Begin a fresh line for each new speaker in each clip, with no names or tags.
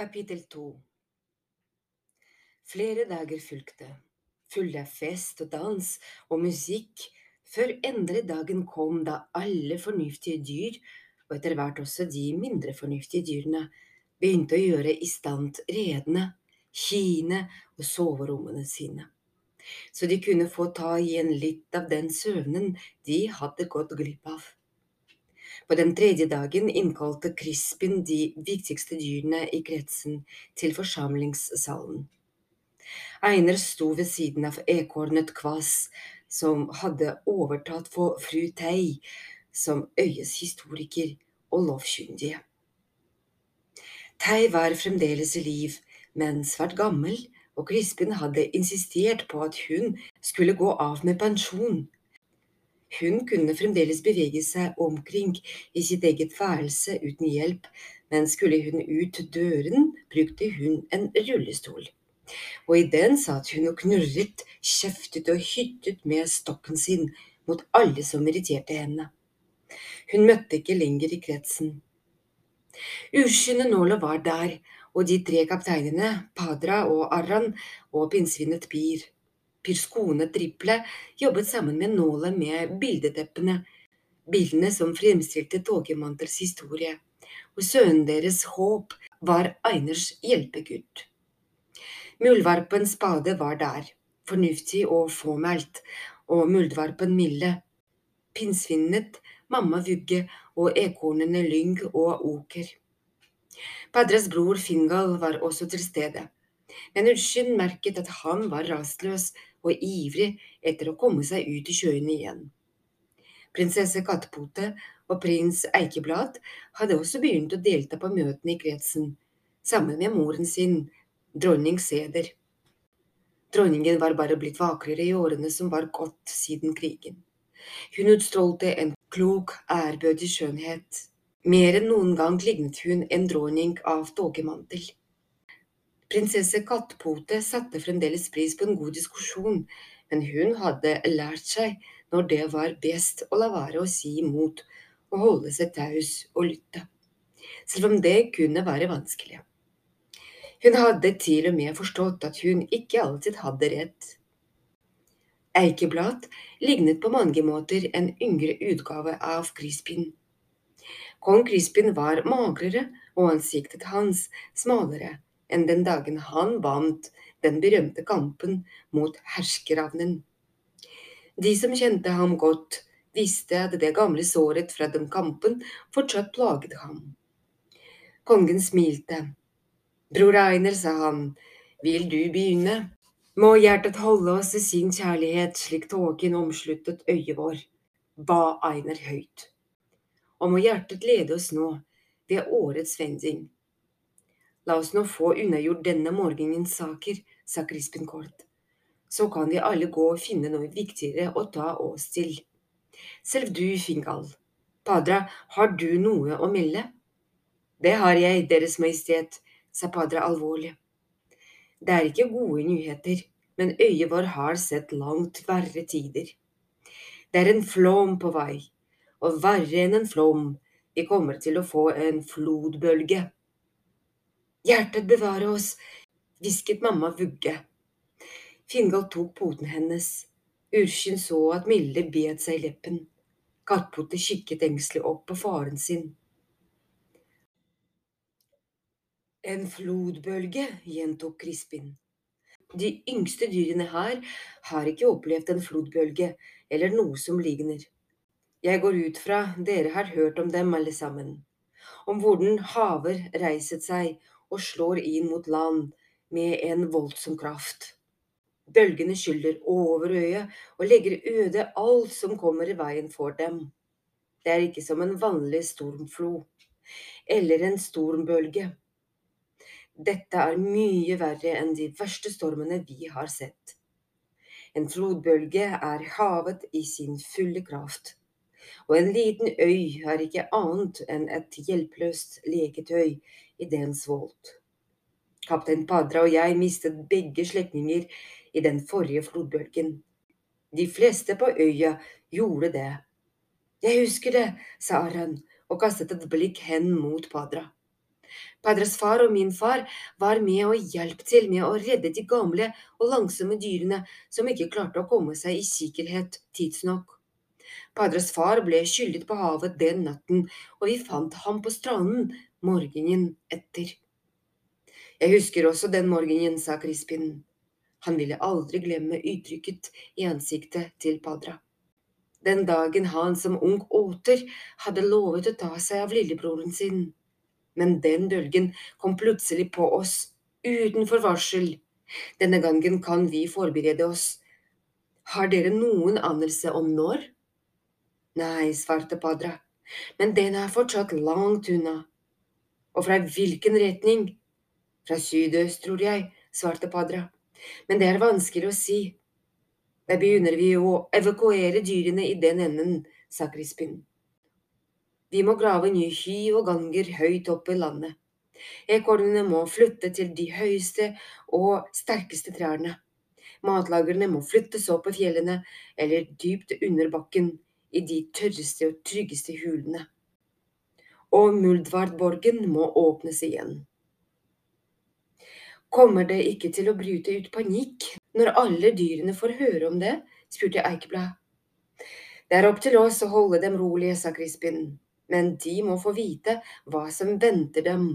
Kapittel to. Flere dager fulgte, fulle av fest og dans og musikk, før endelig dagen kom da alle fornuftige dyr, og etter hvert også de mindre fornuftige dyrene, begynte å gjøre i stand redene, kiene og soverommene sine, så de kunne få ta igjen litt av den søvnen de hadde gått glipp av. På den tredje dagen innkalte Crispin de viktigste dyrene i kretsen til forsamlingssalen. Einer sto ved siden av ekornet Kvass, som hadde overtatt for fru Tei som øyes historiker og lovkyndige. Tei var fremdeles i liv, men svært gammel, og Crispin hadde insistert på at hun skulle gå av med pensjon. Hun kunne fremdeles bevege seg omkring i sitt eget værelse uten hjelp, men skulle hun ut døren, brukte hun en rullestol. Og i den satt hun og knurret, kjeftet og hyttet med stokken sin mot alle som irriterte henne. Hun møtte ikke lenger i kretsen. Uskynde nåla var der, og de tre kapteinene, Padra og Arran og pinnsvinet Pir. Pirskone Triple jobbet sammen med nåla med bildeteppene, bildene som fremstilte Tågemantels historie, og sønnen deres Håp var Einers hjelpegutt. Muldvarpen Spade var der, fornuftig og fåmælt, og muldvarpen Mille, pinnsvinet, mamma Vugge og ekornene Lyng og Oker. Padres bror Fingal var også til stede, men Urskin merket at han var rastløs og ivrig etter å komme seg ut i sjøen igjen. Prinsesse Kattepote og prins Eikeblad hadde også begynt å delta på møtene i kretsen, sammen med moren sin, dronning Seder. Dronningen var bare blitt vakrere i årene som var gått siden krigen. Hun utstrålte en klok, ærbødig skjønnhet. Mer enn noen gang lignet hun en dronning av tåkemantel. Prinsesse Kattpote satte fremdeles pris på en god diskusjon, men hun hadde lært seg når det var best å la være å si imot og holde seg taus og lytte, selv om det kunne være vanskelig. Hun hadde til og med forstått at hun ikke alltid hadde rett. Eikeblad lignet på mange måter en yngre utgave av Crispin. Kong Crispin var magrere og ansiktet hans smalere enn den dagen han vant den berømte kampen mot herskeravnen. De som kjente ham godt, visste at det gamle såret fra den kampen fortsatt plaget ham. Kongen smilte. Bror Einer, sa han, vil du begynne? Må hjertet holde oss i sin kjærlighet slik tåken omsluttet øyet vår, ba Einer høyt. Og må hjertet lede oss nå ved årets vending. La oss nå få unnagjort denne morgenens saker, sa Crispin kort. Så kan vi alle gå og finne noe viktigere å ta oss til. Selv du, Fingal. Padra, har du noe å melde? Det har jeg, Deres Majestet, sa Padra alvorlig. Det er ikke gode nyheter, men øyet vår har sett langt verre tider. Det er en flom på vei, og verre enn en flom, vi kommer til å få en flodbølge. Hjertet bevare oss, hvisket mamma Vugge. Fingal tok poten hennes. Urskin så at Milde bet seg i leppen. Kattpote kikket engstelig opp på faren sin. En flodbølge, gjentok Crispin. De yngste dyrene her har ikke opplevd en flodbølge eller noe som ligner. Jeg går ut fra dere har hørt om dem alle sammen, om hvordan haver reiset seg og slår inn mot land med en voldsom kraft. Bølgene skyller over øyet og legger øde alt som kommer i veien for dem. Det er ikke som en vanlig stormflo eller en stormbølge. Dette er mye verre enn de verste stormene vi har sett. En flodbølge er havet i sin fulle kraft, og en liten øy er ikke annet enn et hjelpeløst leketøy i dens svolt. Kaptein Padra og jeg mistet begge slektninger i den forrige flodbølgen. De fleste på øya gjorde det. Jeg husker det, sa Aran og kastet et blikk hen mot Padra. Padras far og min far var med og hjalp til med å redde de gamle og langsomme dyrene som ikke klarte å komme seg i sikkerhet tidsnok. Padres far ble skyldet på havet den natten, og vi fant ham på stranden morgenen etter. Jeg husker også den morgenen, sa Crispin. Han ville aldri glemme uttrykket i ansiktet til Padra. Den dagen han som ung åter hadde lovet å ta seg av lillebroren sin men den bølgen kom plutselig på oss, utenfor varsel. Denne gangen kan vi forberede oss. Har dere noen anelse om når? Nei, svarte Padra, men den er fortsatt langt unna. Og fra hvilken retning? Fra sydøst, tror jeg, svarte Padra, men det er vanskelig å si. Da begynner vi å evakuere dyrene i den enden, sa Crispin. Vi må grave nye hy og ganger høyt opp i landet. Ekornene må flytte til de høyeste og sterkeste trærne. Matlagerne må flyttes opp i fjellene eller dypt under bakken, i de tørreste og tryggeste hulene. Og Muldvardborgen må åpnes igjen. Kommer det ikke til å bryte ut panikk når alle dyrene får høre om det? spurte Eikeblad. Det er opp til oss å holde dem rolige, sa Crispin men de må få vite hva som venter dem.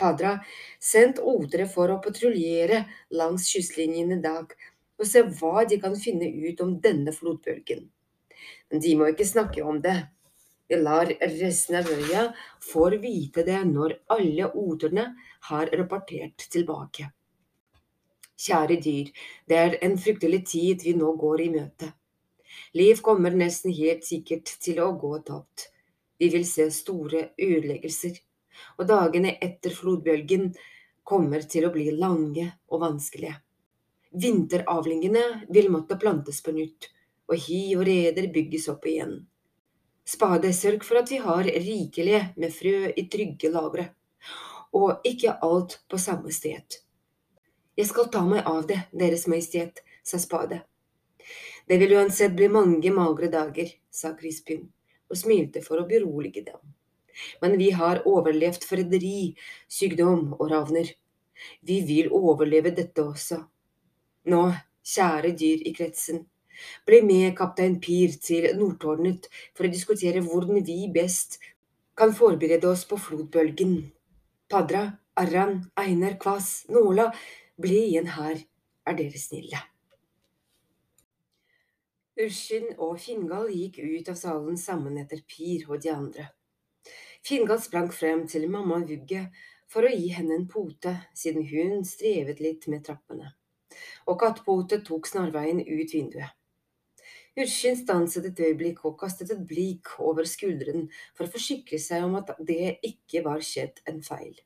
Padra, sendt otere for å patruljere langs kystlinjen i dag og se hva de kan finne ut om denne flodbølgen. Men de må ikke snakke om det. Vi lar resten av øya få vite det når alle oterne har rapportert tilbake. Kjære dyr, det er en fryktelig tid vi nå går i møte. Liv kommer nesten helt sikkert til å gå tapt. Vi vil se store ødeleggelser, og dagene etter flodbølgen kommer til å bli lange og vanskelige. Vinteravlingene vil måtte plantes på nytt, og hi og reder bygges opp igjen. Spade, sørg for at vi har rikelig med frø i trygge lagre, og ikke alt på samme sted. Jeg skal ta meg av det, Deres Majestet, sa Spade. Det vil uansett bli mange magre dager, sa Crispin og smilte for å berolige dem. Men vi har overlevd forræderi, sykdom og ravner. Vi vil overleve dette også. Nå, kjære dyr i kretsen, bli med kaptein Pir til Nordtårnet for å diskutere hvordan vi best kan forberede oss på flodbølgen. Padra, Arran, Einar, Kvass, Nåla, bli igjen her, er dere snille. Urskin og Fingal gikk ut av salen sammen etter Pir og de andre. Fingal sprang frem til mamma Vugge for å gi henne en pote, siden hun strevet litt med trappene, og Kattpote tok snarveien ut vinduet. Urskin stanset et øyeblikk og kastet et blikk over skulderen for å forsikre seg om at det ikke var skjedd en feil.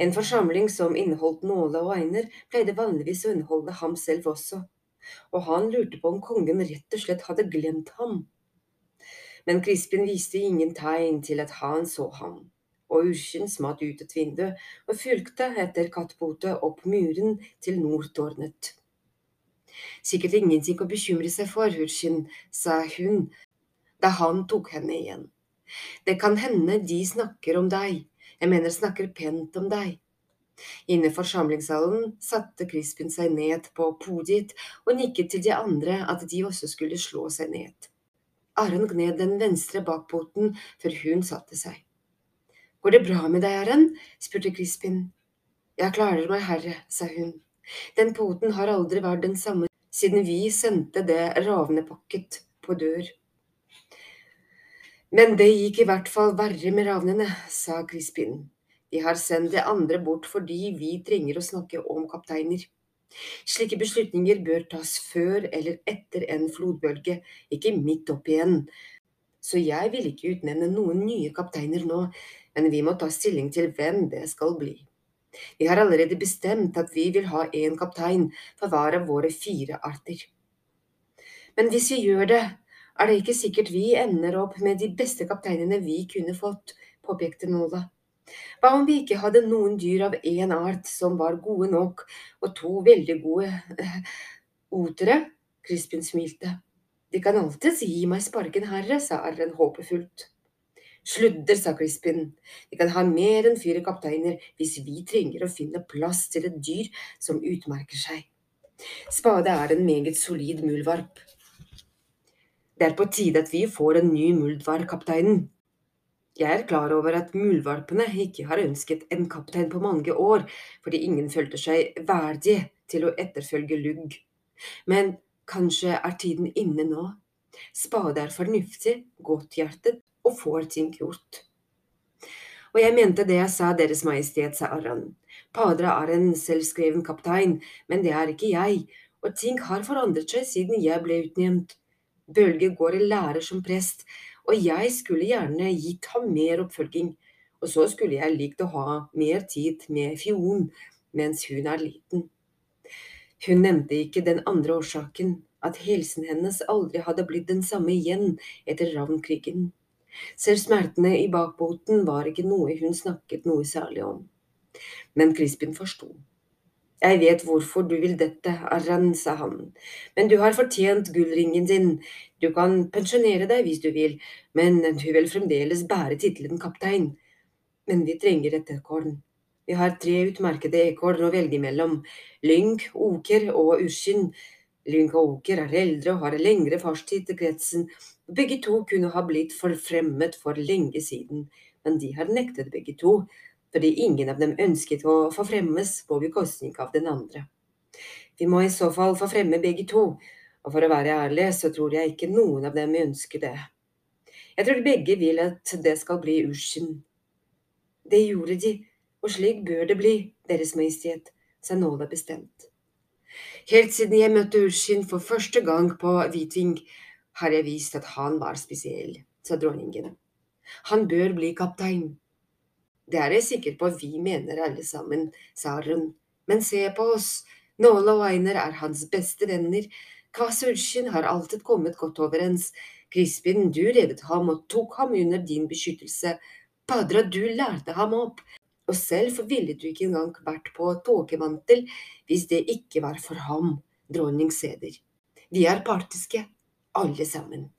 En forsamling som inneholdt Nåle og Einer, pleide vanligvis å underholde ham selv også og han lurte på om kongen rett og slett hadde glemt ham. Men Crispin viste ingen tegn til at han så ham, og Urskin smatt ut et vindu og fulgte etter kattpote opp muren til Nordtårnet. Sikkert ingenting å bekymre seg for, Hurshin, sa hun da han tok henne igjen. Det kan hende de snakker om deg, jeg mener snakker pent om deg. Inne i forsamlingssalen satte Crispin seg ned på podiet og nikket til de andre at de også skulle slå seg ned. Aron gned den venstre bakpoten før hun satte seg. Går det bra med deg, Aron? spurte Crispin. Jeg klarer meg, herre, sa hun. Den poten har aldri vært den samme siden vi sendte det ravnepakket på dør. Men det gikk i hvert fall verre med ravnene, sa Crispin. Vi har sendt det andre bort fordi vi trenger å snakke om kapteiner. Slike beslutninger bør tas før eller etter en flodbølge, ikke midt opp igjen. Så jeg vil ikke utnevne noen nye kapteiner nå, men vi må ta stilling til hvem det skal bli. Vi har allerede bestemt at vi vil ha én kaptein for hver av våre fire arter. Men hvis vi gjør det, er det ikke sikkert vi ender opp med de beste kapteinene vi kunne fått, påpekte Nola. Hva om vi ikke hadde noen dyr av én art som var gode nok, og to veldig gode eh, otere? Crispin smilte. De kan alltids gi meg sparken, herre, sa Arren håpefullt. Sludder, sa Crispin, vi kan ha mer enn fire kapteiner hvis vi trenger å finne plass til et dyr som utmerker seg. Spade er en meget solid muldvarp. Det er på tide at vi får en ny muldvarp, kapteinen. Jeg er klar over at muldvarpene ikke har ønsket en kaptein på mange år, fordi ingen følte seg verdige til å etterfølge Lugg. Men kanskje er tiden inne nå. Spade er fornuftig, godthjertet og får ting gjort. Og jeg mente det jeg sa, Deres Majestet, sa Arran. Padre er en selvskreven kaptein, men det er ikke jeg, og ting har forandret seg siden jeg ble utnevnt. Bølge går i lære som prest, og jeg skulle gjerne gitt ham mer oppfølging, og så skulle jeg likt å ha mer tid med Fion mens hun er liten. Hun nevnte ikke den andre årsaken, at helsen hennes aldri hadde blitt den samme igjen etter ravnkrigen. Selv smertene i bakboten var ikke noe hun snakket noe særlig om. Men Crispin forsto. Jeg vet hvorfor du vil dette, Arran, sa han, men du har fortjent gullringen din, du kan pensjonere deg hvis du vil, men du vil fremdeles bære tittelen kaptein. Men vi trenger et ekorn. Vi har tre utmerkede ekorn å velge mellom, lynk, Oker og Urskinn. Lynk og Oker er eldre og har lengre fartstid til kretsen. Begge to kunne ha blitt forfremmet for lenge siden, men de har nektet begge to fordi ingen av dem ønsket å forfremmes på bekostning av den andre. Vi må i så fall forfremme begge to, og for å være ærlig så tror jeg ikke noen av dem ønsker det. Jeg tror begge vil at det skal bli Urskin. Det gjorde de, og slik bør det bli, Deres Majestet, sa Nåla bestemt. Helt siden jeg møtte Urskin for første gang på Hvitving, har jeg vist at han var spesiell, sa dronningen. Han bør bli kaptein. Det er jeg sikker på vi mener alle sammen, sa hun. Men se på oss, Nåle og Einer er hans beste venner. Kvasulsjen har alltid kommet godt overens. Crispin, du reddet ham og tok ham under din beskyttelse. Padra, du lærte ham opp. Og selv ville du ikke engang vært på tåkemantel hvis det ikke var for ham, dronning Seder. Vi er partiske, alle sammen.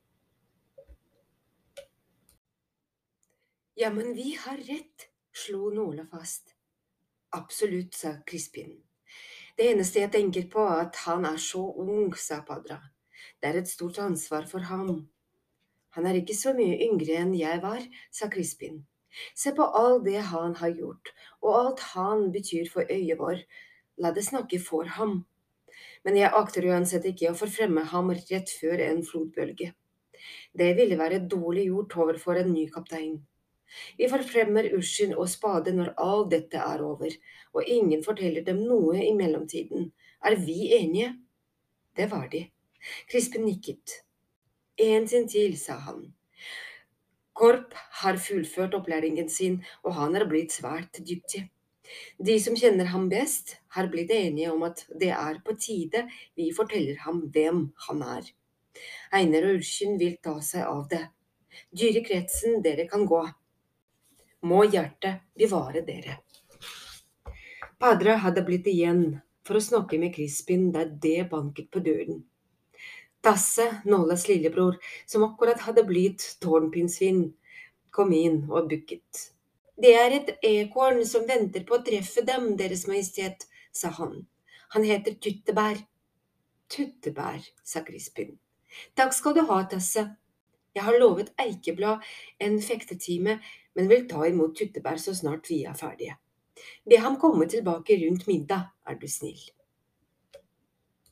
Ja, men vi har rett, slo Nåla fast. Absolutt, sa Crispin. Det eneste jeg tenker på, er at han er så ung, sa Padra. Det er et stort ansvar for ham. Han er ikke så mye yngre enn jeg var, sa Crispin. Se på all det han har gjort, og alt han betyr for øyet vår. La det snakke for ham. Men jeg akter uansett ikke å forfremme ham rett før en flodbølge. Det ville være dårlig gjort overfor en ny kaptein. Vi forfremmer Ushin og Spade når all dette er over, og ingen forteller dem noe i mellomtiden. Er vi enige? Det var de. Krispen nikket. En sin til, sa han. Korp har fullført opplæringen sin, og han er blitt svært dyktig. De som kjenner ham best, har blitt enige om at det er på tide vi forteller ham hvem han er. Einar og Urskin vil ta seg av det. Dyrekretsen, dere kan gå må hjertet bevare dere. Padre hadde blitt igjen for å snakke med Crispin da det banket på døren. Tasse, Nålas lillebror, som akkurat hadde blitt tårnpinnsvin, kom inn og bukket. Det er et ekorn som venter på å treffe dem, Deres Majestet, sa han. Han heter Tyttebær. Tyttebær, sa Crispin. Takk skal du ha, Tasse. Jeg har lovet Eikeblad en fektetime men vil ta imot tyttebær så snart vi er ferdige. Be ham komme tilbake rundt middag, er du snill.